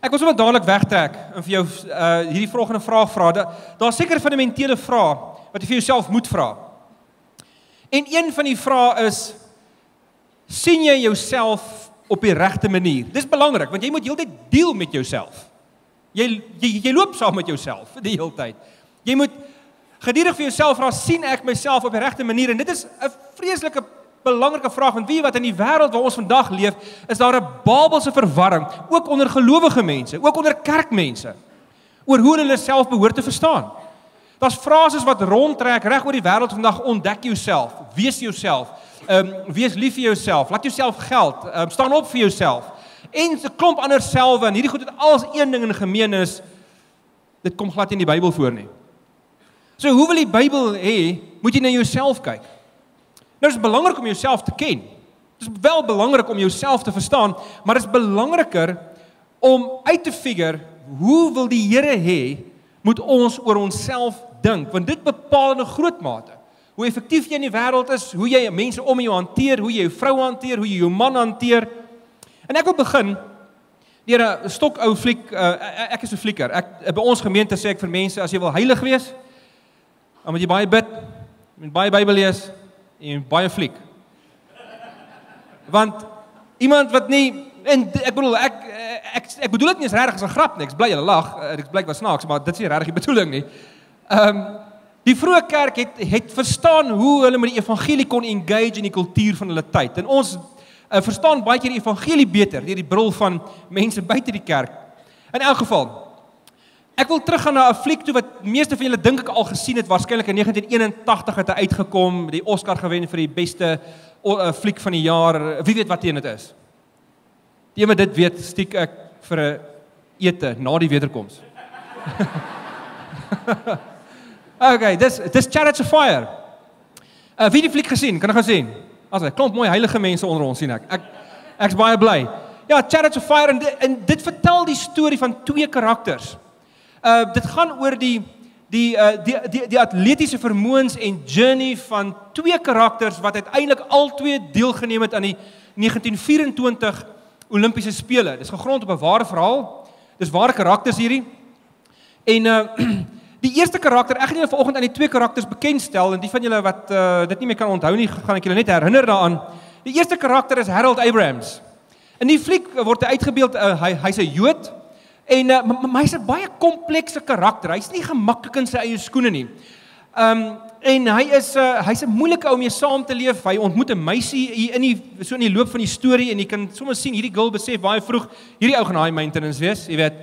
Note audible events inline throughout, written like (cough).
Ek wil sommer dadelik wegtrek en vir jou uh hierdie volgende vraag vra. Daar's seker fundamentele vrae wat jy vir jouself moet vra. En een van die vrae is sien jy jouself op die regte manier? Dis belangrik want jy moet heeltyd deel met jouself. Jy jy jy loop saam met jouself die hele tyd. Jy moet gedurig vir jouself vra sien ek myself op die regte manier en dit is 'n vreeslike belangrike vraag want wie wat in die wêreld waar ons vandag leef is daar 'n Babelse verwarring ook onder gelowige mense, ook onder kerkmense oor hoe hulle self behoort te verstaan. Daar's frases wat rondtrek reg oor die wêreld vandag ontdek jouself, wees jouself. Ehm um, wees lief vir jouself, laat jouself geld, ehm um, staan op vir jouself. En 'n klomp ander selwe en hierdie goed het alles een ding in gemeen is dit kom glad nie in die Bybel voor nie. So hoe wil die Bybel hê moet jy na jouself kyk? Nou is belangrik om jouself te ken. Dit is wel belangrik om jouself te verstaan, maar dit is belangriker om uit te figure hoe wil die Here hê moet ons oor onsself dink want dit bepaal 'n groot mate hoe effektief jy in die wêreld is, hoe jy mense om jou hanteer, hoe jy jou vrou hanteer, hoe jy jou man hanteer. En ek wil begin deur 'n stok ou fliek uh, ek is 'n flieker. Ek by ons gemeente sê ek vir mense as jy wil heilig wees, dan moet jy baie bid, met baie Bybel lees en baie fliek. Want iemand wat nie en ek bedoel ek ek ek bedoel dit nie is regtig as 'n grap nie. Ek bly julle lag. Ek blyk was snaaks, maar dit is nie regtig die bedoeling nie. Ehm um, die vroeë kerk het het verstaan hoe hulle met die evangelie kon engage in die kultuur van hulle tyd. En ons uh, verstaan baie keer die evangelie beter deur die bril van mense buite die kerk. In elk geval Ek wil teruggaan na 'n fliek toe wat meeste van julle dink ek al gesien het, waarskynlik in 1981 het hy uitgekom, die Oscar gewen vir die beste uh, fliek van die jaar. Wie weet wat dit is? Die wat dit weet, stiek ek vir 'n ete na die wederkoms. (laughs) okay, dis dis Chariots of Fire. Uh wie die fliek gesien? Kan gou sien? As 'n klomp mooi heilige mense onder ons sien ek. Ek ek's baie bly. Ja, Chariots of Fire en dit, en dit vertel die storie van twee karakters. Uh dit gaan oor die die uh die die die atletiese vermoëns en journey van twee karakters wat uiteindelik albei deelgeneem het aan die 1924 Olimpiese spele. Dis gegrond op 'n ware verhaal. Dis ware karakters hierdie. En uh (clears throat) die eerste karakter, ek gaan julle vanoggend aan die twee karakters bekendstel en die van julle wat uh dit nie meer kan onthou nie, gaan ek julle net herinner daaraan. Die eerste karakter is Harold Abrahams. In die fliek word hy uitgebeeld uh, hy hy's 'n Jood en uh, hy's 'n baie komplekse karakter. Hy's nie gemaklik in sy eie skoene nie. Um en hy is 'n uh, hy's 'n moeilike ou om mee saam te leef. Hy ontmoet 'n meisie hier in die so in die loop van die storie en jy kan sommer sien hierdie girl besef baie vroeg hierdie ou gaan high maintenance wees, jy weet.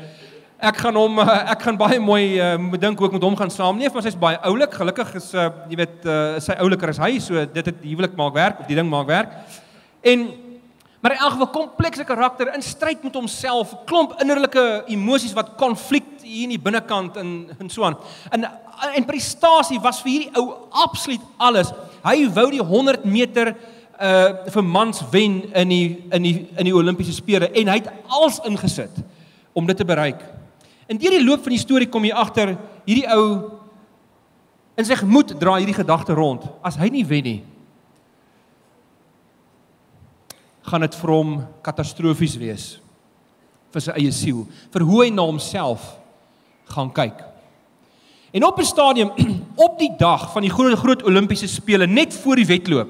Ek gaan hom uh, (laughs) ek gaan baie mooi uh, dink ook met hom gaan saamleef, maar sy's baie oulik. Gelukkig is uh, jy weet uh, sy ouliker as hy, so dit het huwelik maak werk of die ding maak werk. En maar in elk geval komplekse karakter in stryd met homself, klomp innerlike emosies wat konflik hier in die binnekant en en so aan. En en prestasie was vir hierdie ou absoluut alles. Hy wou die 100 meter uh vir mans wen in die in die in die Olimpiese spele en hy het alles ingesit om dit te bereik. In deur die loop van die storie kom jy agter hierdie ou in sy gemoed dra hierdie gedagte rond. As hy nie wen nie, gaan dit vir hom katastrofies wees vir sy eie siel, vir hoe hy na homself gaan kyk. En op 'n stadium (clears throat) op die dag van die groot groot Olimpiese spele net voor die wedloop.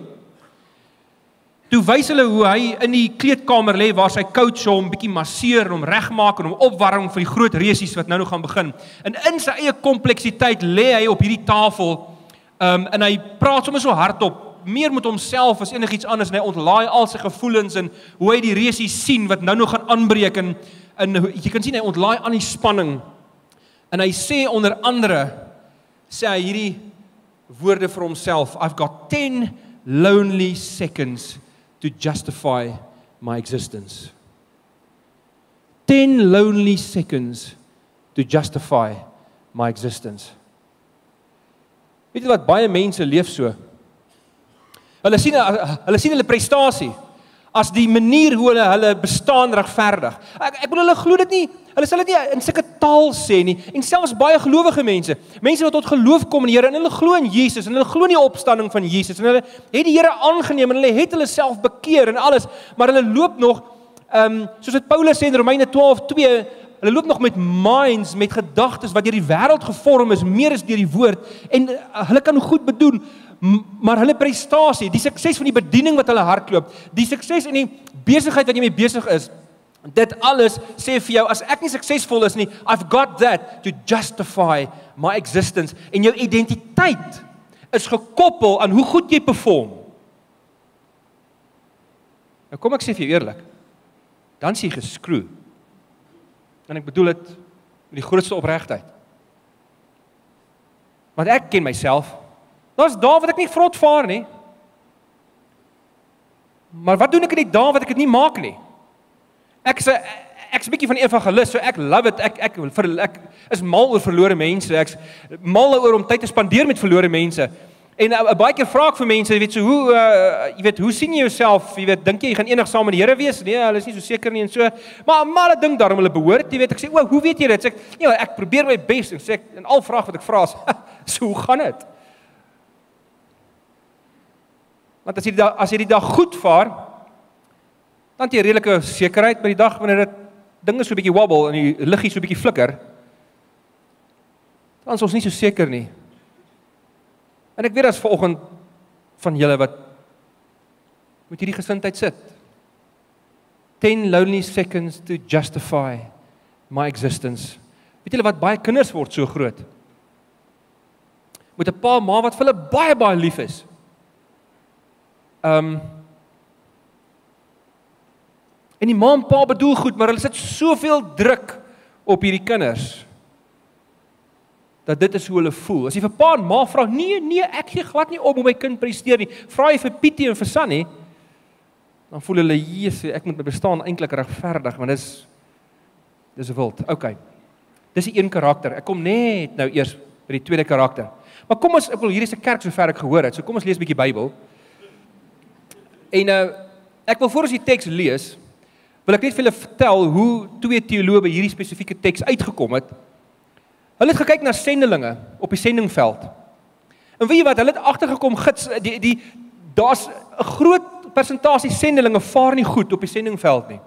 Toe wys hulle hoe hy in die kleedkamer lê waar sy coach hom bietjie masseer en hom regmaak en hom opwarm vir die groot resies wat nou nog gaan begin. En in sy eie kompleksiteit lê hy op hierdie tafel. Um en hy praat sommer so hardop meer met homself as enigiets anders en hy ontlaai al sy gevoelens en hoe hy die resies sien wat nou nog gaan aanbreek en en jy kan sien hy ontlaai aan die spanning En hy sê onder andere sê hy hierdie woorde vir homself, I've got 10 lonely seconds to justify my existence. 10 lonely seconds to justify my existence. Weet jy wat baie mense leef so? Hulle sien hulle sien hulle prestasie as die manier hoe hulle hulle bestaan regverdig. Ek ek bedoel hulle glo dit nie Hulle sal dit nie in sulke taal sê nie en selfs baie gelowige mense, mense wat tot geloof kom in die Here en hulle glo in Jesus en hulle glo in die opstanding van Jesus en hulle het die Here aangeneem en hulle het hulle self bekeer en alles, maar hulle loop nog ehm um, soos dit Paulus sê in Romeine 12:2 hulle loop nog met minds, met gedagtes wat deur die wêreld gevorm is, meer as deur die woord en uh, hulle kan goed bedoel, maar hulle prestasie, die sukses van die bediening wat hulle hardloop, die sukses in die besigheid wat jy mee besig is, dit alles sê vir jou as ek nie suksesvol is nie, I've got that to justify my existence en jou identiteit is gekoppel aan hoe goed jy perform. Nou kom ek sê vir jou eerlik. Dan sien jy geskroe. En ek bedoel dit met die grootste opregtheid. Want ek ken myself. Daar's dae wat ek nie vrot vaar nie. Maar wat doen ek in die dae wat ek dit nie maak nie? Ek sê ek's 'n bietjie van evangelis, so ek love it. Ek ek vir ek is mal oor verlore mense. Ek's mal oor om tyd te spandeer met verlore mense. En uh, baie keer vra ek vir mense, jy weet, so hoe uh, jy weet, hoe sien jy jouself? Jy weet, dink jy jy gaan eendag saam met die Here wees? Nee, hulle is nie so seker nie en so. Maar maar hulle dink daarom hulle behoort, jy weet. Ek sê, "O, hoe weet jy dit?" Sê ek, "Ja, ek probeer my bes." En sê ek, en al vraag wat ek vra is, (laughs) "So hoe gaan dit?" Want as jy die dag, as jy die dag goed vaar, dan het jy redelike sekerheid by die dag wanneer dit dinge so 'n bietjie wobble en die liggie so 'n bietjie flikker. Dan is ons nie so seker nie. En ek weet as vanoggend van julle wat met hierdie gesindheid sit. 10 lonely seconds to justify my existence. Weet julle wat baie kinders word so groot? Met 'n pa ma wat vir hulle baie baie lief is. Um En die ma en pa bedoel goed, maar hulle sit soveel druk op hierdie kinders dat dit is hoe hulle voel. As jy vir pa en ma vra, nee, nee, ek gee glad nie om hoe my kind presteer nie. Vra jy vir Pietie en vir Sunny, dan voel hulle, "Jesus, ek moet my bestaan eintlik regverdig, want dis dis wild." OK. Dis die een karakter. Ek kom net nou eers by die tweede karakter. Maar kom ons ek wil hierdie se kerk sover ek gehoor het. So kom ons lees 'n bietjie Bybel. En nou ek wil voor ons die teks lees, wil ek net vir julle vertel hoe twee teoloë hierdie spesifieke teks uitgekom het. Hulle het gekyk na sendelinge op die sendingveld. En weet jy wat? Hulle het agtergekom gits die die daar's 'n groot persentasie sendelinge vaar nie goed op die sendingveld nie.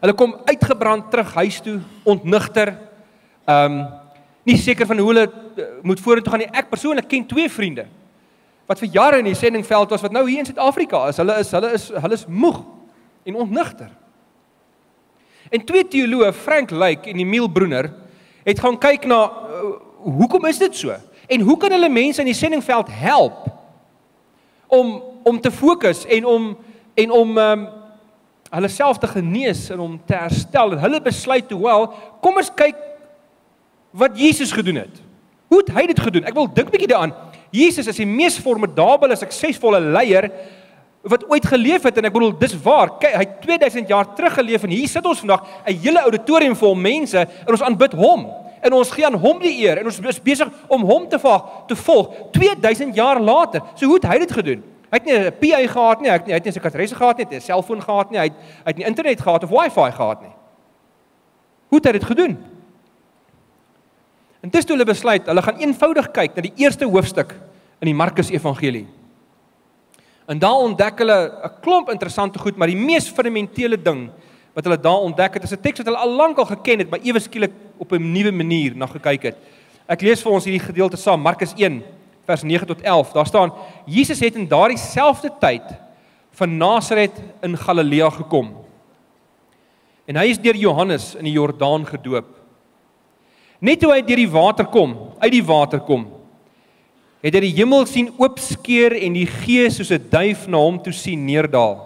Hulle kom uitgebrand terug huis toe, ontnigter. Ehm um, nie seker van hoe hulle uh, moet vorentoe gaan nie. Ek persoonlik ken twee vriende wat vir jare in die sendingveld was wat nou hier in Suid-Afrika is. Hulle is hulle is hulle is moeg en ontnigter. En twee teoloë, Frank Lyk en Emil Broener, het gaan kyk na uh, hoekom is dit so? En hoe kan hulle mense in die sendingveld help om om te fokus en om en om um, hulle self te genees en om te herstel. En hulle besluit toe wel, kom ons kyk wat Jesus gedoen het. Hoe het hy dit gedoen? Ek wil dink 'n bietjie daaraan. Jesus is die mees formidable, suksesvolle leier wat ooit geleef het en ek bedoel dis waar. Hy het 2000 jaar terug geleef en hier sit ons vandag 'n hele auditorium vol mense en ons aanbid hom. En ons gee aan hom die eer en ons is besig om hom te volg, te volg 2000 jaar later. So hoe het hy dit gedoen? Hy het nie 'n PA gehad nie, hy het nie hy het nie 'n sekretaresse gehad nie, hy het 'n selfoon gehad nie, hy het hy het nie internet gehad of wifi gehad nie. Hoe het hy dit gedoen? En dis toe hulle besluit, hulle gaan eenvoudig kyk na die eerste hoofstuk in die Markus Evangelie. En daar ontdek hulle 'n klomp interessante goed, maar die mees fundamentele ding wat hulle daar ontdek het, is 'n teks wat hulle al lank al geken het, maar ewe skielik op 'n nuwe manier na gekyk het. Ek lees vir ons hierdie gedeelte saam, Markus 1 vers 9 tot 11. Daar staan: Jesus het in daardie selfde tyd van Nasaret in Galilea gekom. En hy is deur Johannes in die Jordaan gedoop. Net toe hy deur die water kom, uit die water kom, het hy die hemel sien oopskeer en die Gees soos 'n duif na hom toe sien neerdal.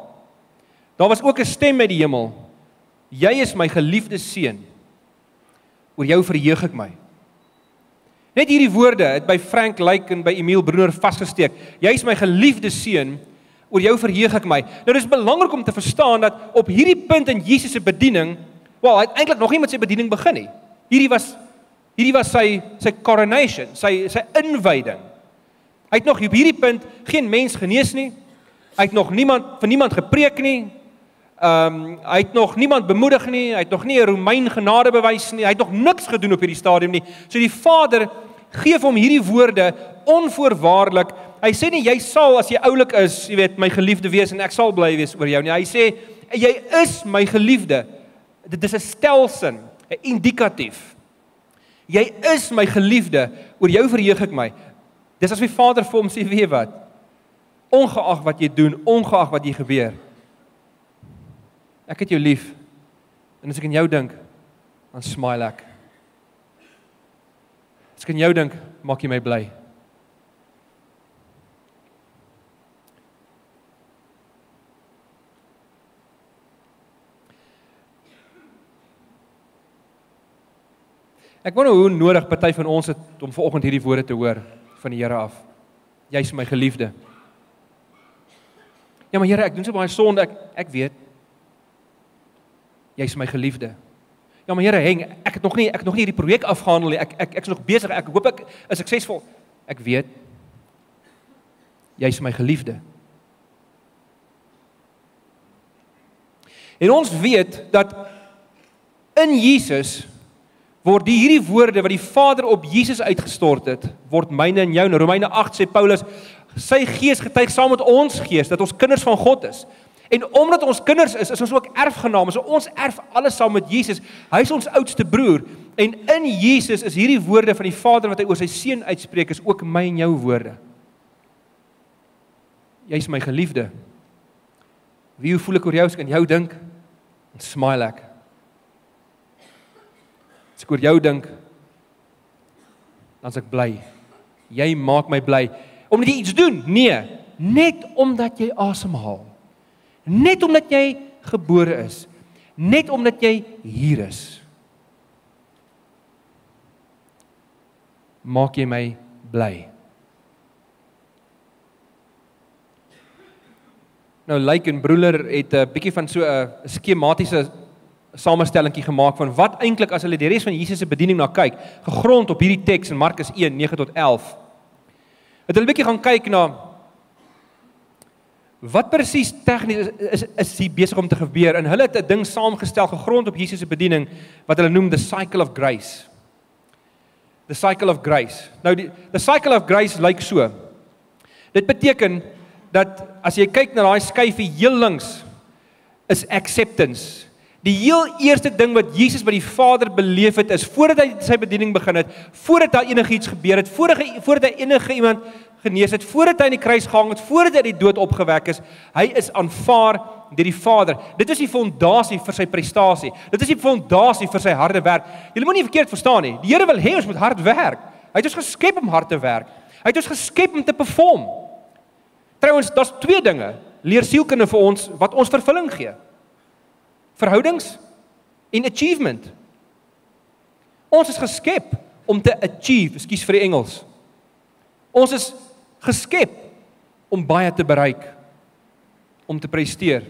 Daar was ook 'n stem uit die hemel: "Jy is my geliefde seun. Oor jou verheug ek my." Net hierdie woorde het by Frank Lyk en by Emil Broer vasgesteek. Jy is my geliefde seun. Oor jou verheug ek my. Nou dis belangrik om te verstaan dat op hierdie punt in Jesus se bediening, wel, hy het eintlik nog nie met sy bediening begin nie. Hierdie was hierdie was sy sy coronation, sy sy inwyding. Hy het nog op hierdie punt geen mens genees nie. Hy het nog niemand vir niemand gepreek nie. Ehm um, hy het nog niemand bemoedig nie. Hy het nog nie 'n Romein genade bewys nie. Hy het nog niks gedoen op hierdie stadium nie. So die Vader gee hom hierdie woorde onvoorwaardelik. Hy sê nie jy sal as jy oulik is, jy weet, my geliefde wees en ek sal bly wees oor jou nie. Hy sê jy is my geliefde. Dit is 'n stelsin, 'n indikatief. Jy is my geliefde, oor jou verheug ek my. Dis as my Vader vir hom sê, weet wat? Ongeag wat jy doen, ongeag wat jy gebeur. Ek het jou lief. En as ek aan jou dink, dan smile ek. As ek aan jou dink, maak jy my bly. Ek wonder hoe nodig party van ons het om vanoggend hierdie woorde te hoor van die Here af. Jy's my geliefde. Ja, maar Here, ek doen so baie sonde, ek ek weet. Jy's my geliefde. Ja, maar Here, heng, ek het nog nie ek het nog nie hierdie projek afgehandel nie. Ek ek ek's nog besig. Ek hoop ek is suksesvol. Ek weet. Jy's my geliefde. En ons weet dat in Jesus word die hierdie woorde wat die Vader op Jesus uitgestort het, word myne en jou. In Romeine 8 sê Paulus, sy gees getuig saam met ons gees dat ons kinders van God is. En omdat ons kinders is, is ons ook erfgename. So ons erf alles saam met Jesus. Hy is ons oudste broer en in Jesus is hierdie woorde van die Vader wat hy oor sy seun uitspreek is ook my en jou woorde. Jy's my geliefde. Wie hoe voel ek oor jou ek aan jou dink? En smile ek. Ek oor jou dink, dan's ek bly. Jy maak my bly. Omdat jy iets doen? Nee, net omdat jy asemhaal. Net omdat jy gebore is. Net omdat jy hier is. Maak jy my bly. Nou Lyk like en Broeler het 'n bietjie van so 'n skematiese samestellingkie gemaak van wat eintlik as hulle die res van Jesus se bediening na kyk, gegrond op hierdie teks in Markus 1:9 tot 11. Het hulle 'n bietjie gaan kyk na wat presies tegnies is is, is hier besig om te gebeur en hulle het 'n ding saamgestel gegrond op Jesus se bediening wat hulle noem the cycle of grace. The cycle of grace. Nou die the cycle of grace lyk so. Dit beteken dat as jy kyk na daai skyfie heel links is acceptance Die heel eerste ding wat Jesus by die Vader beleef het is voordat hy sy bediening begin het, voordat daar enigiets gebeur het, voordat hy voordat hy enige iemand genees het, voordat hy aan die kruis gehang het, voordat hy uit die dood opgewek is, hy is aanvaar deur die Vader. Dit is die fondasie vir sy prestasie. Dit is die fondasie vir sy harde werk. Jy moenie verkeerd verstaan nie. Die Here wil hê ons moet hard werk. Hy het ons geskep om hard te werk. Hy het ons geskep om te perform. Trouwens, daar's twee dinge leer sielkunde vir ons wat ons vervulling gee verhoudings en achievement. Ons is geskep om te achieve, ekskuus vir die Engels. Ons is geskep om baie te bereik, om te presteer.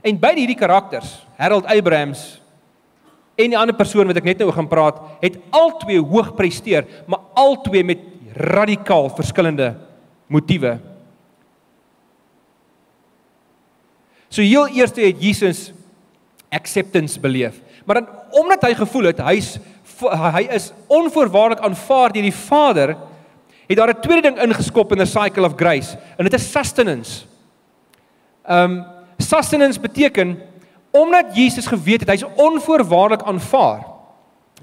En beide hierdie karakters, Harold Abrahams en die ander persoon wat ek net nou gaan praat, het albei hoog presteer, maar albei met radikaal verskillende motiewe So heel eers het Jesus acceptance beleef. Maar dan omdat hy gevoel het hy's hy is onvoorwaardelik aanvaar deur die Vader, het daar 'n tweede ding ingeskop in the cycle of grace en dit is sustenance. Um sustenance beteken omdat Jesus geweet het hy's onvoorwaardelik aanvaar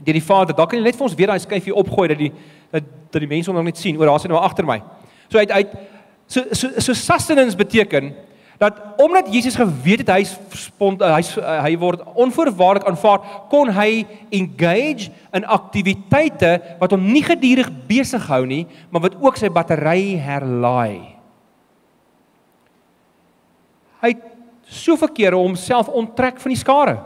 deur die Vader. Dalk kan jy net vir ons weer daai skyfie opgooi dat die dat, dat die mense nog net sien. O, daar's hy nou agter my. So hy hy so so so sustenance beteken dat omdat Jesus geweet het hy's hy's hy word onvoorwaardelik aanvaar, kon hy engage in aktiwiteite wat hom nie gedurig besig hou nie, maar wat ook sy battery herlaai. Hy het soveel kere homself onttrek van die skare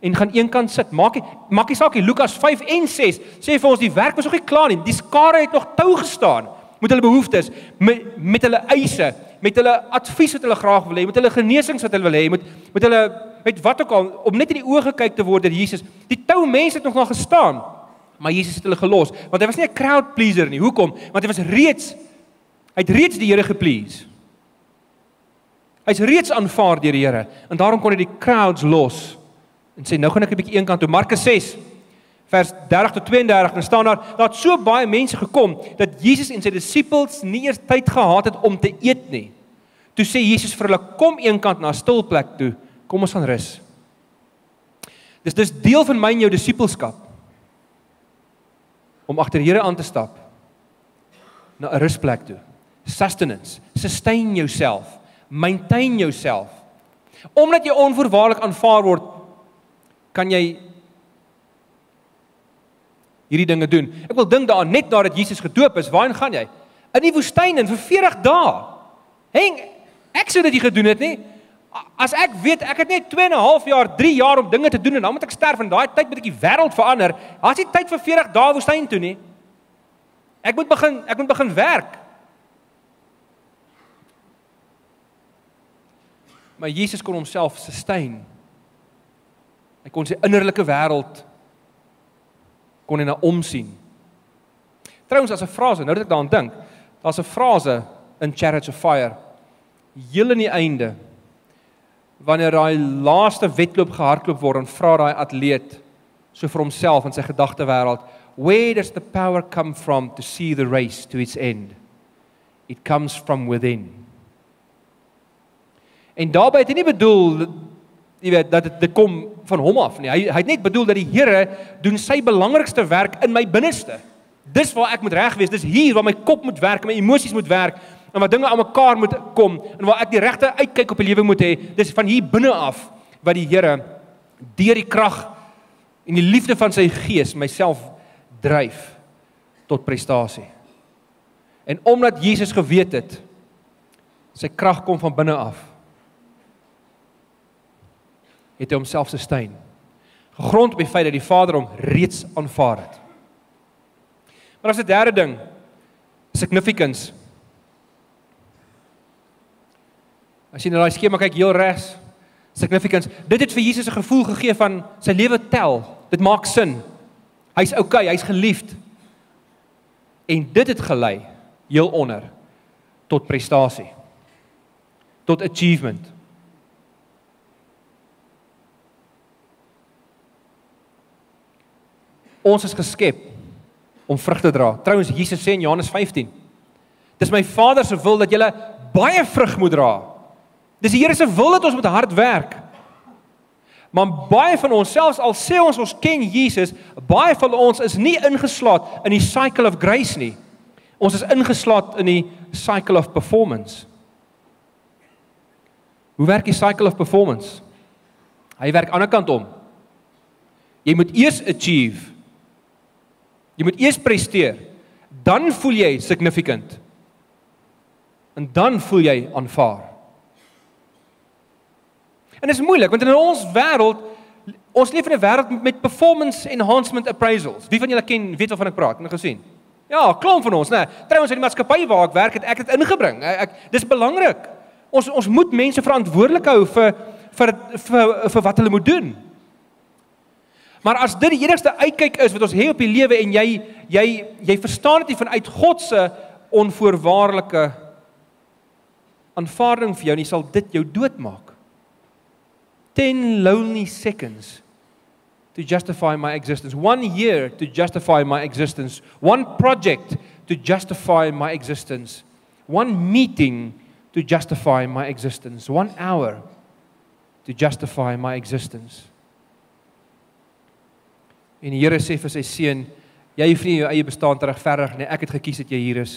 en gaan eenkant sit. Maak maak nie saak nie. Lukas 5 en 6 sê vir ons die werk was nog nie klaar nie. Die skare het nog tou gestaan met hulle behoeftes, met met hulle eise, met hulle advies wat hulle graag wil hê, met hulle genesings wat hulle wil hê, met met hulle met wat ook al om net in die oë gekyk te word deur Jesus. Die tou mense het nog nog gestaan, maar Jesus het hulle gelos, want hy was nie 'n crowd pleaser nie. Hoekom? Want hy was reeds hy het reeds die Here geplease. Hy's reeds aanvaar deur die Here en daarom kon hy die crowds los en sê nou gaan ek 'n bietjie eenkant toe Markus 6 vers 30 tot 32 dan staan daar dat so baie mense gekom dat Jesus en sy disippels nie eers tyd gehad het om te eet nie. toe sê Jesus vir hulle kom eenkant na 'n stil plek toe. Kom ons gaan rus. Dis dis deel van my en jou disippelskap om agter Here aan te stap na 'n rusplek toe. Sustenance, sustain jouself, maintain jouself. Omdat jy onvoorwaardelik aanvaar word, kan jy hierdie dinge doen. Ek wil dink daaraan net nadat Jesus gedoop is, waarheen gaan jy? In die woestyn en vir 40 dae. Heng, ek sou dit nie gedoen het nie. As ek weet ek het net 2 en 'n half jaar, 3 jaar om dinge te doen en dan moet ek sterf en daai tyd moet ek die wêreld verander. Daar's nie tyd vir 40 dae woestyn toe nie. Ek moet begin, ek moet begin werk. Maar Jesus kon homself sustain. Hy kon sy innerlike wêreld kon hy na omsien. Trouwens as 'n frase, nou dat ek daaraan dink, daar's 'n frase in Chariots of Fire heel aan die einde wanneer daai laaste wedloop gehardloop word en vra daai atleet so vir homself in sy gedagte wêreld where does the power come from to see the race to its end it comes from within en daarbey het hy nie bedoel jy weet dat dit kom van hom af nie hy hy het net bedoel dat die Here doen sy belangrikste werk in my binneste. Dis waar ek moet reg wees. Dis hier waar my kop moet werk my emosies moet werk en waar dinge aan mekaar moet kom en waar ek die regte uitkyk op die lewe moet hê, dis van hier binne af wat die Here deur die krag en die liefde van sy gees myself dryf tot prestasie. En omdat Jesus geweet het sy krag kom van binne af, het hy homself sustain. Gegrond op die feit dat die Vader hom reeds aanvaar het. Maar as 'n derde ding, significance As jy na daai skema kyk heel regs, significance. Dit het vir Jesus 'n gevoel gegee van sy lewe tel. Dit maak sin. Hy's okay, hy's geliefd. En dit het gelei heel onder tot prestasie. Tot achievement. Ons is geskep om vrug te dra. Trouwens Jesus sê in Johannes 15: Dis my Vader se wil dat jy baie vrug moet dra. Dis die Here se wil dat ons met hard werk. Maar baie van ons selfs al sê ons ons ken Jesus, baie van ons is nie ingeslaat in die cycle of grace nie. Ons is ingeslaat in die cycle of performance. Hoe werk die cycle of performance? Hy werk aan die ander kant om. Jy moet eers achieve. Jy moet eers presteer. Dan voel jy significant. En dan voel jy aanvaar. En dit is moeilik want in ons wêreld ons leef in 'n wêreld met performance enhancement appraisals. Wie van julle ken weet waarvan ek praat? Het jy gesien? Ja, klomp van ons, né? Nee, Trouwens in die maatskappy waar ek werk, het ek dit ingebring. Ek, ek dis belangrik. Ons ons moet mense verantwoordelik hou vir vir vir vir wat hulle moet doen. Maar as dit die enigste uitkyk is wat ons het op die lewe en jy jy jy verstaan dit nie vanuit God se onvoorwaardelike aanvaarding vir jou nie, sal dit jou doodmaak. 10 lonely seconds to justify my existence. 1 year to justify my existence. 1 project to justify my existence. 1 meeting to justify my existence. 1 hour to justify my existence. En die Here sê vir sy seun, jy hoef nie jou eie bestaan te regverdig nie. Ek het gekies dat jy hier is.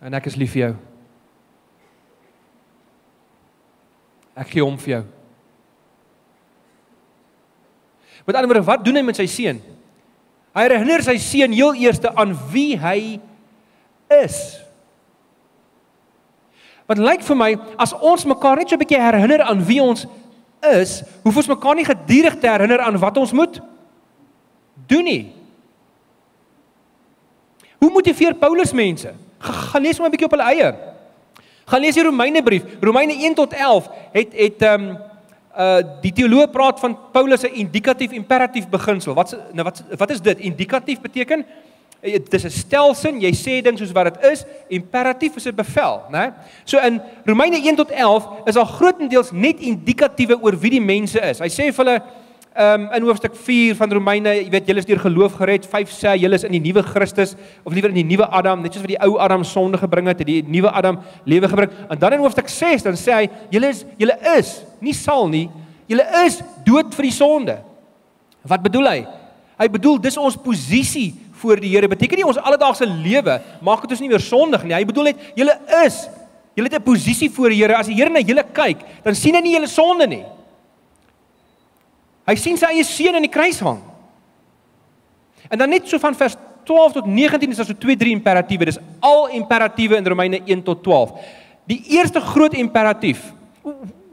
En ek is lief vir jou. Ek gee hom vir jou. Met ander woorde, wat doen hy met sy seun? Hy herinner sy seun heel eers aan wie hy is. Wat lyk vir my as ons mekaar net so 'n bietjie herinner aan wie ons is, hoef ons mekaar nie gedurig te herinner aan wat ons moet doen nie. Hoe motiveer Paulus mense? Gaan lees maar 'n bietjie op hulle eie. Gaan lees die Romeinebrief. Romeine 1 tot 11 het het ehm um, uh die teoloog praat van Paulus se indikatief imperatief beginsel. Wat nou wat wat is dit? Indikatief beteken eh, dit is 'n stelsin, jy sê ding soos wat dit is. Imperatief is 'n bevel, né? So in Romeine 1 tot 11 is al grootendeels net indikatiewe oor wie die mense is. Hy sê vir hulle um, in hoofstuk 4 van Romeine, jy weet julle is deur geloof gered. 5 sê julle is in die nuwe Christus of liewer in die nuwe Adam, net soos wat die ou Adam sonde gebring het, het die nuwe Adam lewe gebring. En dan in hoofstuk 6 dan sê hy julle is julle is nie sal nie, julle is dood vir die sonde. Wat bedoel hy? Hy bedoel dis ons posisie voor die Here. Beteken nie ons alledaagse lewe maak dit ons nie meer sondig nie. Hy bedoel net julle is julle het 'n posisie voor die Here. As die Here na julle kyk, dan sien hy nie julle sonde nie. Hy sien sy eie seun aan die kruis hang. En dan net so van vers 12 tot 19 is daar so 2 3 imperatiewe. Dis al imperatiewe in Romeine 1 tot 12. Die eerste groot imperatief.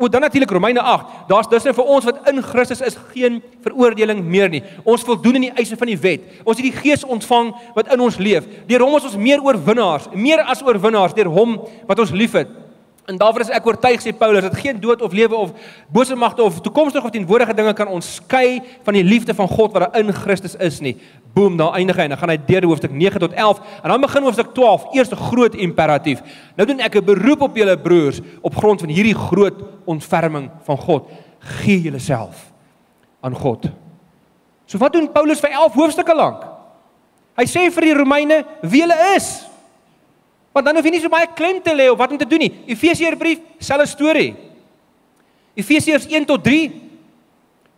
O dan natuurlik Romeine 8. Daar's dus vir ons wat in Christus is geen veroordeling meer nie. Ons voldoen aan die eise van die wet. Ons het die Gees ontvang wat in ons leef. Deur hom is ons meer oorwinnaars, meer as oorwinnaars deur hom wat ons liefhet. En daarvoor is ek oortuig sê Paulus dat geen dood of lewe of bose magte of toekomstige of teenwoordige dinge kan ons skei van die liefde van God wat daar in Christus is nie. Boom, daar eindig hy en dan gaan hy deur hoofstuk 9 tot 11 en dan begin hoofstuk 12, eerste groot imperatief. Nou doen ek 'n beroep op julle broers op grond van hierdie groot ontferming van God. Gee julleself aan God. So wat doen Paulus vir 11 hoofstukke lank? Hy sê vir die Romeine wie hulle is. Want dan hoef jy nie so baie klem te lê op wat om te doen nie. Efesiërsbrief, selfe storie. Efesiërs 1 tot 3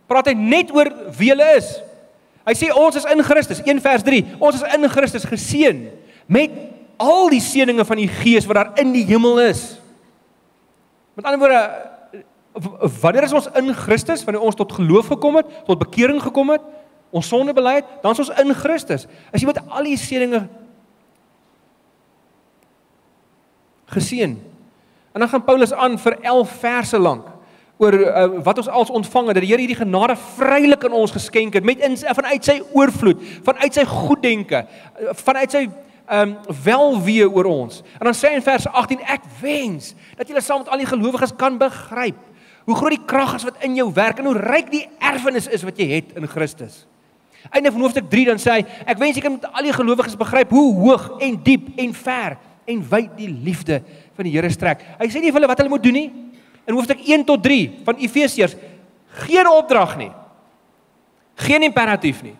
praat hy net oor wie hulle is. Hy sê ons is in Christus, 1 vers 3. Ons is in Christus geseën met al die seënings van die Gees wat daar in die hemel is. Met ander woorde, wanneer is ons in Christus? Wanneer ons tot geloof gekom het, tot bekering gekom het, ons sonde bely het, dan is ons in Christus. As jy met al die seënings geseën. En dan gaan Paulus aan vir 11 verse lank oor uh, wat ons als ontvang het dat die Here hierdie genade vrylik aan ons geskenk het met in vanuit sy oorvloed, vanuit sy goeddenke, uh, vanuit sy ehm um, welwee oor ons. En dan sê hy in vers 18 ek wens dat julle saam met al die gelowiges kan begryp hoe groot die krag is wat in jou werk en hoe ryk die erfenis is wat jy het in Christus. Einde van hoofstuk 3 dan sê hy ek wens jy kan met al die gelowiges begryp hoe hoog en diep en ver en wyd die liefde van die Here strek. Hy sê nie vir hulle wat hulle moet doen nie. In hoofstuk 1 tot 3 van Efesiërs geen opdrag nie. Geen imperatief nie.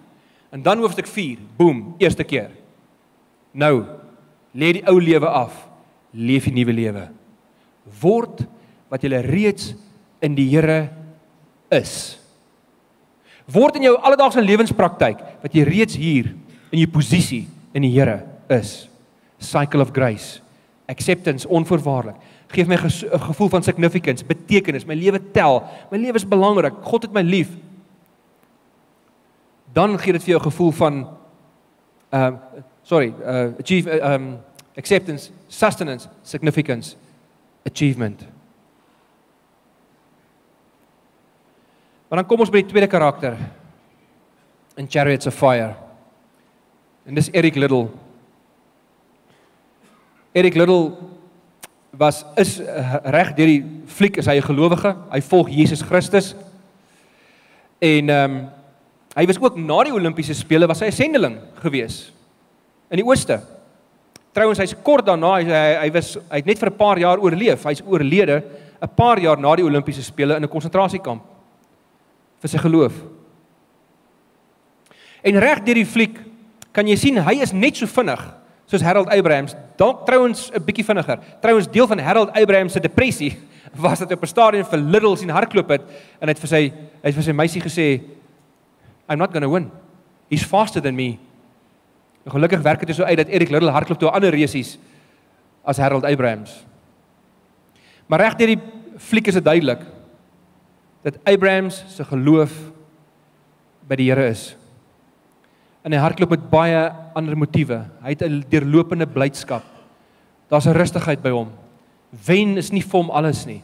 En dan hoofstuk 4, boem, eerste keer. Nou lê die ou lewe af, leef die nuwe lewe. Word wat jy reeds in die Here is. Word in jou alledaagse lewenspraktyk wat jy reeds hier in jou posisie in die Here is cycle of grace. Acceptance onvoorwaardelik. Geef my 'n gevoel van significance, betekenis. My lewe tel. My lewe is belangrik. God het my lief. Dan gee dit vir jou 'n gevoel van ehm uh, sorry, uh achieve ehm uh, um, acceptance, sustenance, significance, achievement. Maar dan kom ons by die tweede karakter in Chariots of Fire. En dis Eric Liddell. Eric Little was is eh, reg deur die fliek is hy 'n gelowige. Hy volg Jesus Christus. En ehm um, hy was ook na die Olimpiese spele was hy 'n sendeling gewees in die ooste. Trouwens hy's kort daarna hy hy, hy was hy het net vir 'n paar jaar oorleef. Hy's oorlede 'n paar jaar na die Olimpiese spele in 'n konsentrasiekamp vir sy geloof. En reg deur die fliek kan jy sien hy is net so vinnig soos Harold Abrahams, dalk trouens 'n bietjie vinniger. Trouens deel van Harold Abrahams se depressie (laughs) was dat op 'n stadion vir Little sien hardloop het en hy het vir sy hy het vir sy meisie gesê I'm not going to win. He's faster than me. En gelukkig werk dit so uit dat Eric Little hardloop toe ander resies as Harold Abrahams. Maar reg deur die fliek is dit duidelik dat Abrahams se geloof by die Here is en hy hardloop met baie ander motiewe. Hy het 'n deurlopende blydskap. Daar's 'n rustigheid by hom. Wen is nie vir hom alles nie.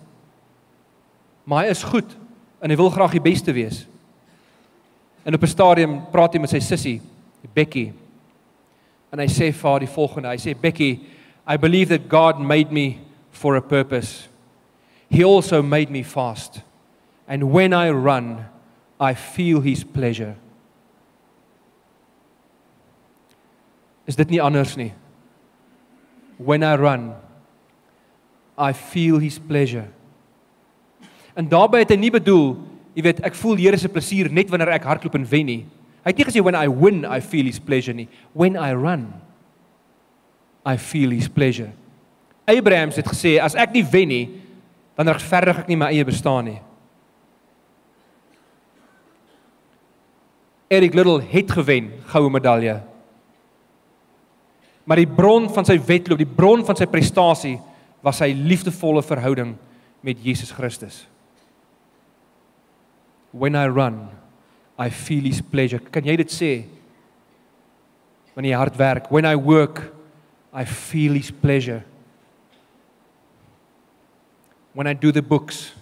Maar hy is goed en hy wil graag die beste wees. En op 'n stadium praat hy met sy sussie, Becky. En hy sê vir haar die volgende. Hy sê Becky, I believe that God made me for a purpose. He also made me fast. And when I run, I feel his pleasure. Is dit nie anders nie. When I run, I feel his pleasure. En daarbey het hy nie bedoel jy weet, ek voel Here se plesier net wanneer ek hardloop en wen nie. Hy het nie gesê when I win I feel his pleasure nie. When I run I feel his pleasure. Abraham het gesê as ek nie wen nie, dan regverdig ek nie my eie bestaan nie. Eric Little het gewen, goue medalje. Maar die bron van sy wedloop, die bron van sy prestasie was sy liefdevolle verhouding met Jesus Christus. When I run, I feel his pleasure. Kan jy dit sê? Wanneer jy hard werk, when I work, I feel his pleasure. When I do the books,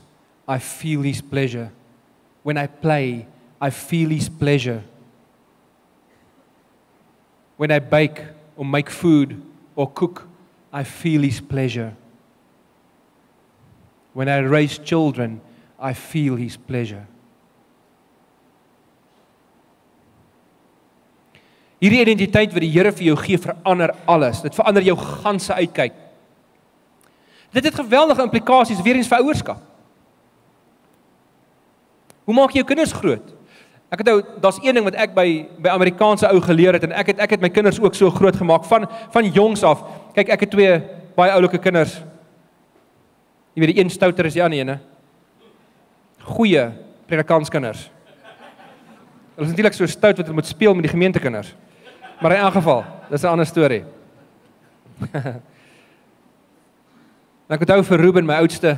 I feel his pleasure. When I play, I feel his pleasure. When I bake or make food or cook, I feel his pleasure. When I raise children, I feel his pleasure. Hierdie identiteit wat die Here vir jou gee, verander alles. Dit verander jou ganse uitkyk. Dit het geweldige implikasies weer eens vir ouerskap. Hoe maak jy jou kinders groot? Ek het nou daar's een ding wat ek by by Amerikaanse ou geleer het en ek het ek het my kinders ook so groot gemaak van van jongs af. Kyk, ek het twee baie oulike kinders. Jy weet die een stouter is die ander hè? Goeie predikantskinders. Hulle is natuurlik so stout wat hulle moet speel met die gemeentekinders. Maar in elk geval, dis 'n ander storie. (laughs) Nou ek onthou vir Ruben, my oudste.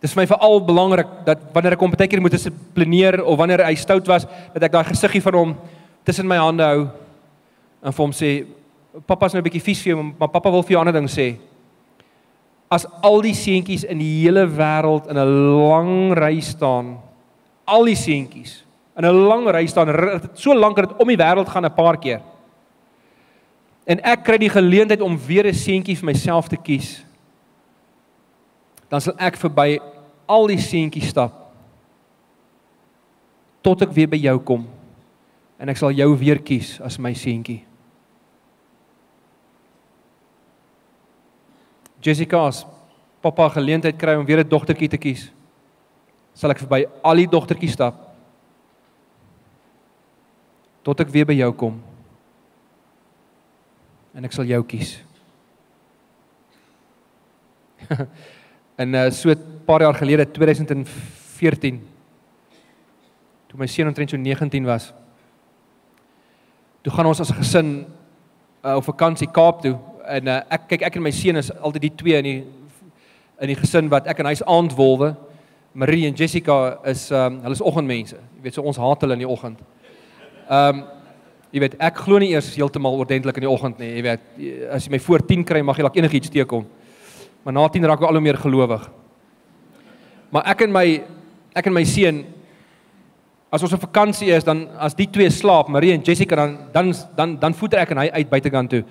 Dis vir my veral belangrik dat wanneer ek hom baie keer moet dissiplineer of wanneer hy stout was, dat ek daai gesiggie van hom tussen my hande hou en vir hom sê, "Pappa's nou 'n bietjie vies vir jou, maar pappa wil vir jou 'n ander ding sê." As al die seentjies in die hele wêreld in 'n lang ry staan, al die seentjies in 'n lang ry staan, so lank dat dit om die wêreld gaan 'n paar keer. En ek kry die geleentheid om weer 'n seentjie vir myself te kies. Dan sal ek verby al die seentjies stap tot ek weer by jou kom en ek sal jou weer kies as my seentjie. Jessica's pappa geleentheid kry om weer 'n dogtertjie te kies. Sal ek verby al die dogtertjies stap tot ek weer by jou kom. En ek sal jou kies. (laughs) en uh, so 'n paar jaar gelede 2014 toe my seun omtrent so 19 was. Toe gaan ons as 'n gesin uh, op vakansie Kaap toe en uh, ek kyk ek en my seun is altyd die twee in die in die gesin wat ek en hy's aandwolwe. Marie en Jessica is um, hulle is oggendmense. Jy weet so ons haat hulle in die oggend. Ehm um, jy weet ek glo nie eers heeltemal ordentlik in die oggend nie. Jy weet as jy my voor 10 kry mag jy dalk enigiets teekom. Maar na 10 raak ek al hoe meer gelowig. Maar ek en my ek en my seun as ons op vakansie is dan as die twee slaap, Marie en Jessica dan dan dan dan voeter ek en hy uit buitekant toe.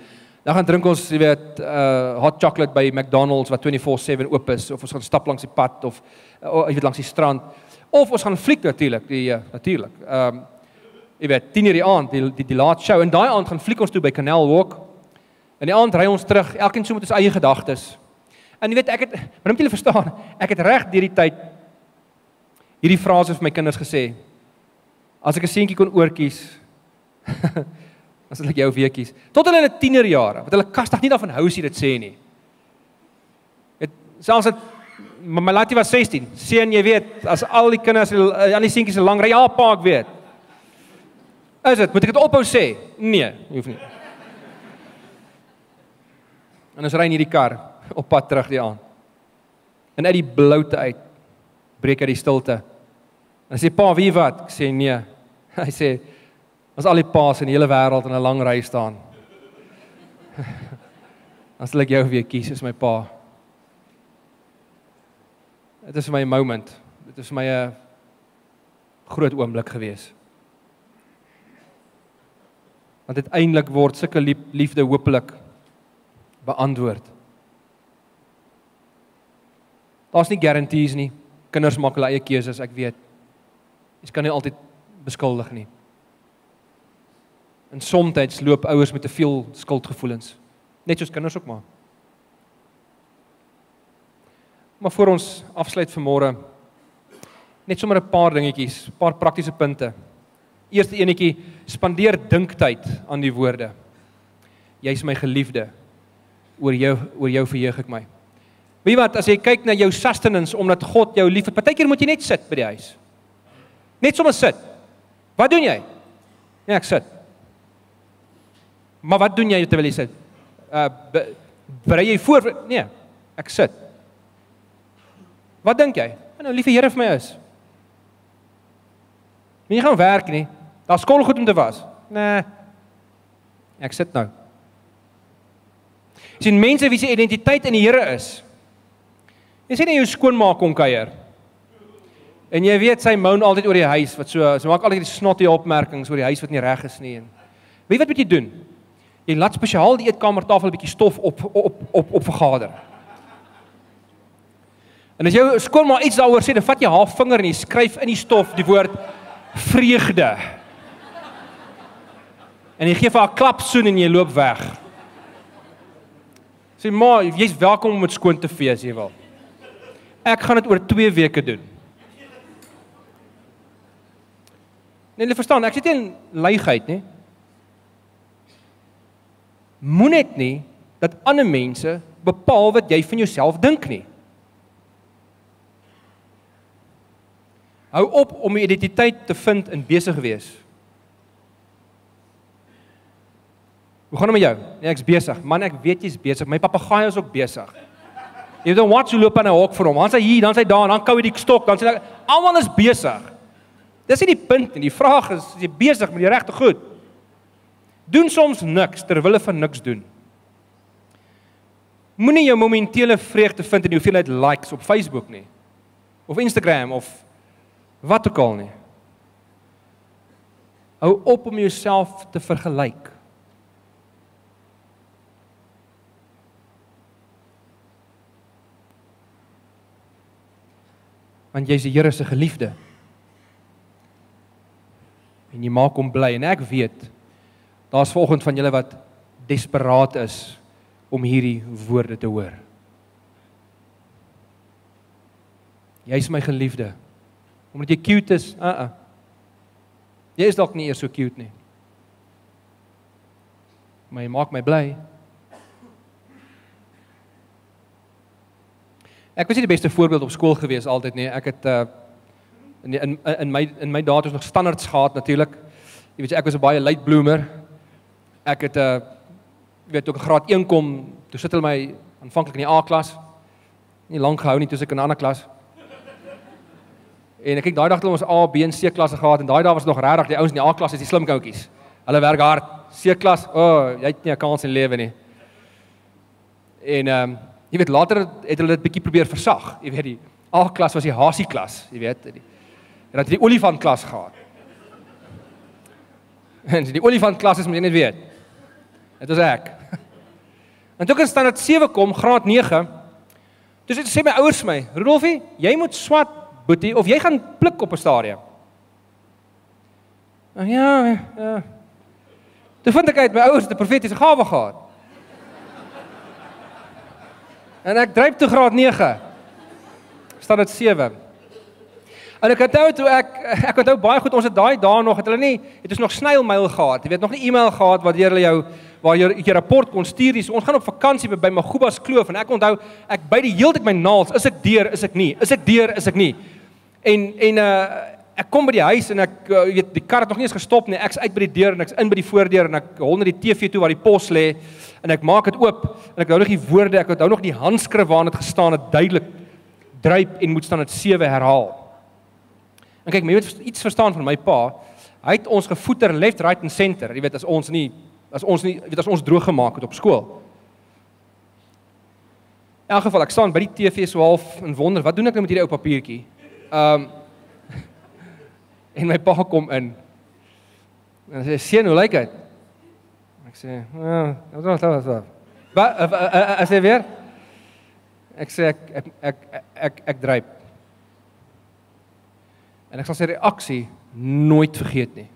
Dan gaan drink ons, jy weet, uh hot chocolate by McDonald's wat 24/7 oop is of ons gaan stap langs die pad of uh, jy weet langs die strand of ons gaan fliek natuurlik, die uh, natuurlik. Ehm um, jy weet 10:00 die aand die die, die laat show en daai aand gaan fliek ons toe by Canal Walk. En die aand ry ons terug, elkeen so met ons eie gedagtes. En jy weet ek het maar moet julle verstaan, ek het reg deur die tyd hierdie frases vir my kinders gesê. As ek 'n seentjie kon oortjies, (laughs) dan sal ek jou weekies. Tot hulle in 'n tienerjare, wat hulle kastig nie daarvan hou as jy dit sê nie. Dit selfs dit my laatie was 16. Seun, jy weet, as al die kinders aan die seentjies se lang ry, ja pa, ek weet. Is dit? Moet ek dit ophou sê? Nee, hoef nie. En ons ry in hierdie kar op pad terug die aand. En uit die bloute uit breek uit die stilte. En sê pa, wie wat? Ek sê nee. (laughs) Hy sê ons al die paas in die hele wêreld in 'n lang ry staan. (laughs) Dan sal ek jou weer kies as my pa. Dit is my moment. Dit is my 'n groot oomblik geweest want uiteindelik word sulke liefde hopelik beantwoord. Daar's nie garanties nie. Kinders maak hulle eie keuses, ek weet. Jy kan nie altyd beskuldig nie. En soms loop ouers met te veel skuldgevoelens. Net soos kinders ook maar. Maar voor ons afsluit vanmôre Net sommer 'n paar dingetjies, 'n paar praktiese punte. Eerste enetjie, spandeer dinktyd aan die woorde. Jy's my geliefde. Oor jou oor jou verheug ek my. Wie wat as jy kyk na jou sustenance omdat God jou liefhet, partykeer moet jy net sit by die huis. Net sommer sit. Wat doen jy? Nee, ek sit. Maar wat doen jy terwyl jy sit? Uh berei jy voor? Nee, ek sit. Wat dink jy? Nou liewe Here vir my is. Wie gaan werk nie? Daar's skool goed om te was. Nee. Ek sit nou. Sien mense wie se identiteit in die Here is. Jy sien jy jou skoonmaak kom kuier. En jy weet sy moan altyd oor die huis wat so sy maak altyd die snotty opmerkings oor die huis wat nie reg is nie en weet wat moet jy doen? Jy laat spesiaal die eetkamertafel 'n bietjie stof op op op op, vergader. En as jy skoonmaak iets daaroor sê, dan vat jy haar vinger en jy skryf in die stof die woord vreugde. En jy gee vir haar klap soen en jy loop weg. Sê maar, jy's welkom om dit skoon te vee as jy wil. Ek gaan dit oor 2 weke doen. Nee, jy verstaan, ek sê dit in leigheid, nê? Moenet nie dat ander mense bepaal wat jy van jouself dink nie. Hou op om 'n identiteit te vind in besig wees. Hoe gaan dit met jou? Nee, ek's besig. Man, ek weet jy's besig. My papegaai is ook besig. Jy weet wat, jy loop aan 'n hok vir hom. Dan sy hier, dan sy daar, dan kou hy die stok, dan sy almal is besig. Dis nie die punt nie. Die vraag is, is jy besig met die regte goed? Doen soms niks ter wille van niks doen. Moenie jou momentele vreugde vind in die hoeveelheid likes op Facebook nie. Of Instagram of wat ook al nie. Hou op om jouself te vergelyk. Want jy's die Here se geliefde en jy maak hom bly en ek weet daar's volgens van julle wat desperaat is om hierdie woorde te hoor. Jy's my geliefde. Omdat jy cute is, uh uh. Jy is dalk nie eers so cute nie. Maar jy maak my bly. Ek was nie die beste voorbeeld op skool gewees altyd nie. Ek het uh in in in my in my het ons nog standaards gehad natuurlik. Jy weet ek was 'n baie late bloomer. Ek het uh, jy weet ook graad 1 kom, toe sit hulle my aanvanklik in die A-klas. Nie lank gehou nie toe ek in 'n ander klas. En ek kyk daai dag het ons A, B en C klasse gehad en daai dae was nog regtig die ouens in die A-klas is die slim koutjies. Hulle werk hard. C-klas, o, oh, jy het nie 'n kans in lewe nie. En ehm um, jy weet later het hulle dit bietjie probeer versag. Jy weet die A-klas was die hasie klas, jy weet. Die, En dat die olifant klas gehad. (laughs) En die olifant klas is moet jy net weet. Dit was ek. (laughs) En toe ek in standaard 7 kom, graad 9, toe sê my ouers my, "Rudolfie, jy moet swat boetie of jy gaan pluk op 'n stadium." Nou ja, ja. Toe vind ek uit my ouers het 'n profetiese gawe gehad. En ek dryp toe graad 9. Standaard 7. En ek onthou toe ek ek onthou baie goed ons het daai dae nog het hulle nie het ons nog snailmail gehad. Jy weet nog nie e-mail gehad wat hulle jou waar jy 'n rapport kon stuur. Dis ons gaan op vakansie by, by Magubas Kloof en ek onthou ek by die heeltyd my naels, is ek deur, is ek nie? Is ek deur, is ek nie? En en uh ek kom by die huis en ek uh, weet die kar het nog nie eens gestop nie. Ek's uit by die deur en ek's in by die voordeur en ek hol net die TV toe waar die pos lê en ek maak dit oop en ek hou nog die woorde, ek onthou nog die handskrif waarna dit gestaan het duidelik dryp en moet staan dit 7 herhaal. En kyk, jy moet iets verstaan van my pa. Hy het ons gevoeter left, right en center. Jy weet as ons nie as ons nie weet as ons droog gemaak het op skool. In elk geval, ek staan by die TV so half en wonder, wat doen ek nou met hierdie ou papiertjie? Um (laughs) en my pa kom in. En hy sê, "Sien, hoe lyk dit?" Ek sê, "Ja, wat was dit? Wat? Wat as jy weer?" Ek sê ek ek ek ek, ek, ek dryp. En ek sal sy reaksie nooit vergeet nie.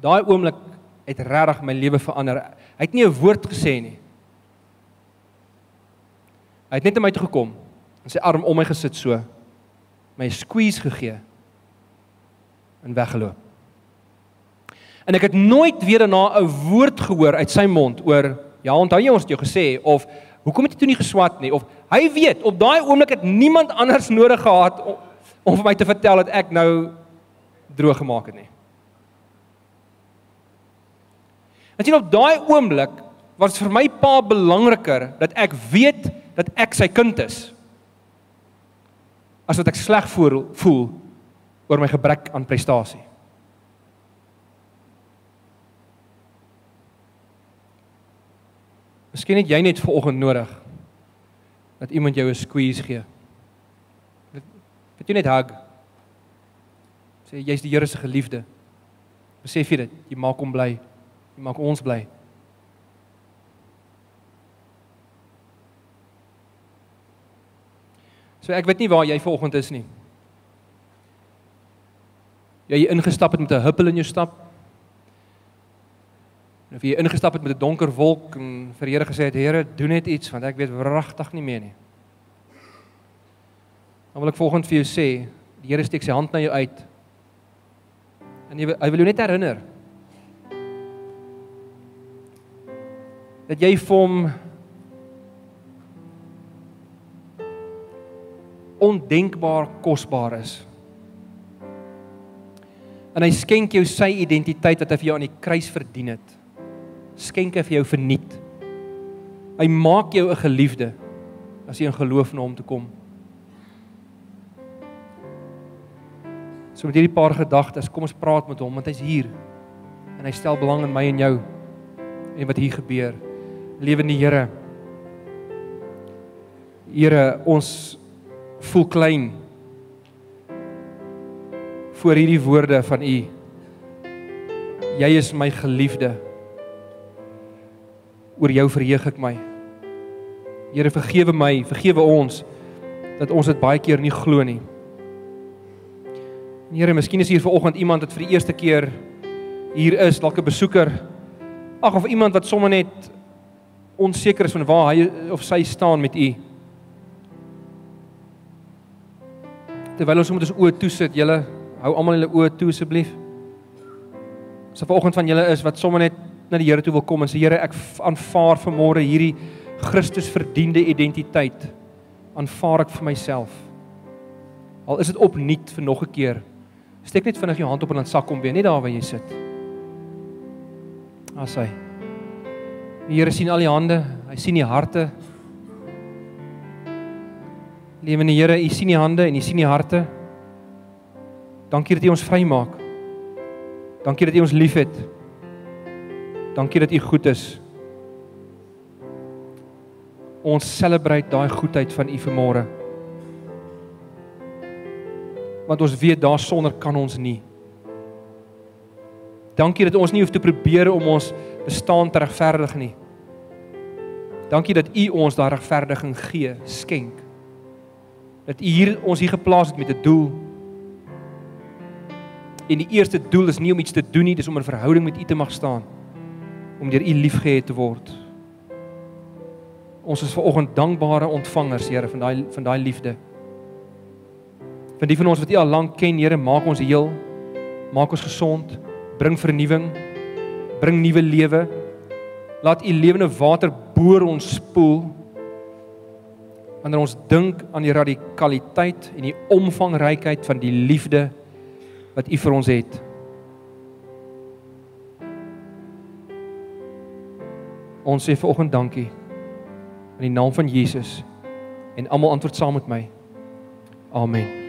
Daai oomblik het regtig my lewe verander. Hy het nie 'n woord gesê nie. Hy het net na my toe gekom en sy arm om my gesit so. My squeeze gegee en weggeloop. En ek het nooit weer daarna 'n woord gehoor uit sy mond oor ja, onthou jy ons het jou gesê of hoekom het jy toe nie geswat nie of hy weet op daai oomblik het niemand anders (laughs) nodig gehad om, om vir my te vertel dat ek nou droog gemaak het nie. En sien op daai oomblik was vir my pa belangriker dat ek weet dat ek sy kind is as wat ek sleg voel voel oor my gebrek aan prestasie. Miskien het jy net vanoggend nodig dat iemand jou 'n squeeze gee. Dat jy net hug. Sê jy's die Here se geliefde. Besef jy dit? Jy maak hom bly. Jy maak ons bly. So ek weet nie waar jy vanoggend is nie. Jy ingestap het met 'n huppel in jou stap. Of jy ingestap het met 'n donker wolk en vir die Here gesê het Here, doen net iets want ek weet wragtig nie meer nie. Dan wil ek volgens vir jou sê, die Here steek sy hand na jou uit. En hy wil, hy wil jou net herinner dat jy vir hom ondenkbaar kosbaar is. En hy skenk jou sy identiteit wat hy vir jou aan die kruis verdien het. Skenk hy vir jou verniet. Hy maak jou 'n geliefde as jy in geloof na hom toe kom. So met hierdie paar gedagtes, kom ons praat met hom want hy's hier. En hy stel belang in my en jou en wat hier gebeur. Lewende Here. Here, ons voel klein voor hierdie woorde van u. Jy is my geliefde. Oor jou verheug ek my. Here vergewe my, vergewe ons dat ons dit baie keer nie glo nie. Here, miskien is hier vanoggend iemand wat vir die eerste keer hier is, dalk 'n besoeker. Ag of iemand wat sommer net onseker is van waar hy of sy staan met u. terwyl ons moet ons oë toesit, julle hou almal julle oë toe asseblief. As 'n vanoggend van julle is wat sommer net na die Here toe wil kom en sê Here, ek aanvaar vanmôre hierdie Christus verdiende identiteit. Aanvaar ek vir myself. Al is dit opnuut vir nog 'n keer. Steek net vinnig jou hand op en dan sak hom weer net daar waar jy sit. As hy. Die Here sien al die hande, hy sien die harte. Lewende Here, U sien die hande en U sien die harte. Dankie dat U ons vrymaak. Dankie dat U ons liefhet. Dankie dat U goed is. Ons selebreit daai goedheid van U vanmôre. Want ons weet daar sonder kan ons nie. Dankie dat ons nie hoef te probeer om ons bestaan te regverdig nie. Dankie dat U ons daai regverdiging gee, skenk dat U hier ons hier geplaas het met 'n doel. En die eerste doel is nie om iets te doen nie, dis om 'n verhouding met U te mag staan. Om deur U liefgehad te word. Ons is veraloggend dankbare ontvangers, Here, van daai van daai liefde. Van die van ons wat U al lank ken, Here, maak ons heel, maak ons gesond, bring vernuwing, bring nuwe lewe. Laat U lewende water boor ons spoel wanneer ons dink aan die radikaliteit en die omvangrykheid van die liefde wat U vir ons het. Ons sê vanoggend dankie in die naam van Jesus en almal antwoord saam met my. Amen.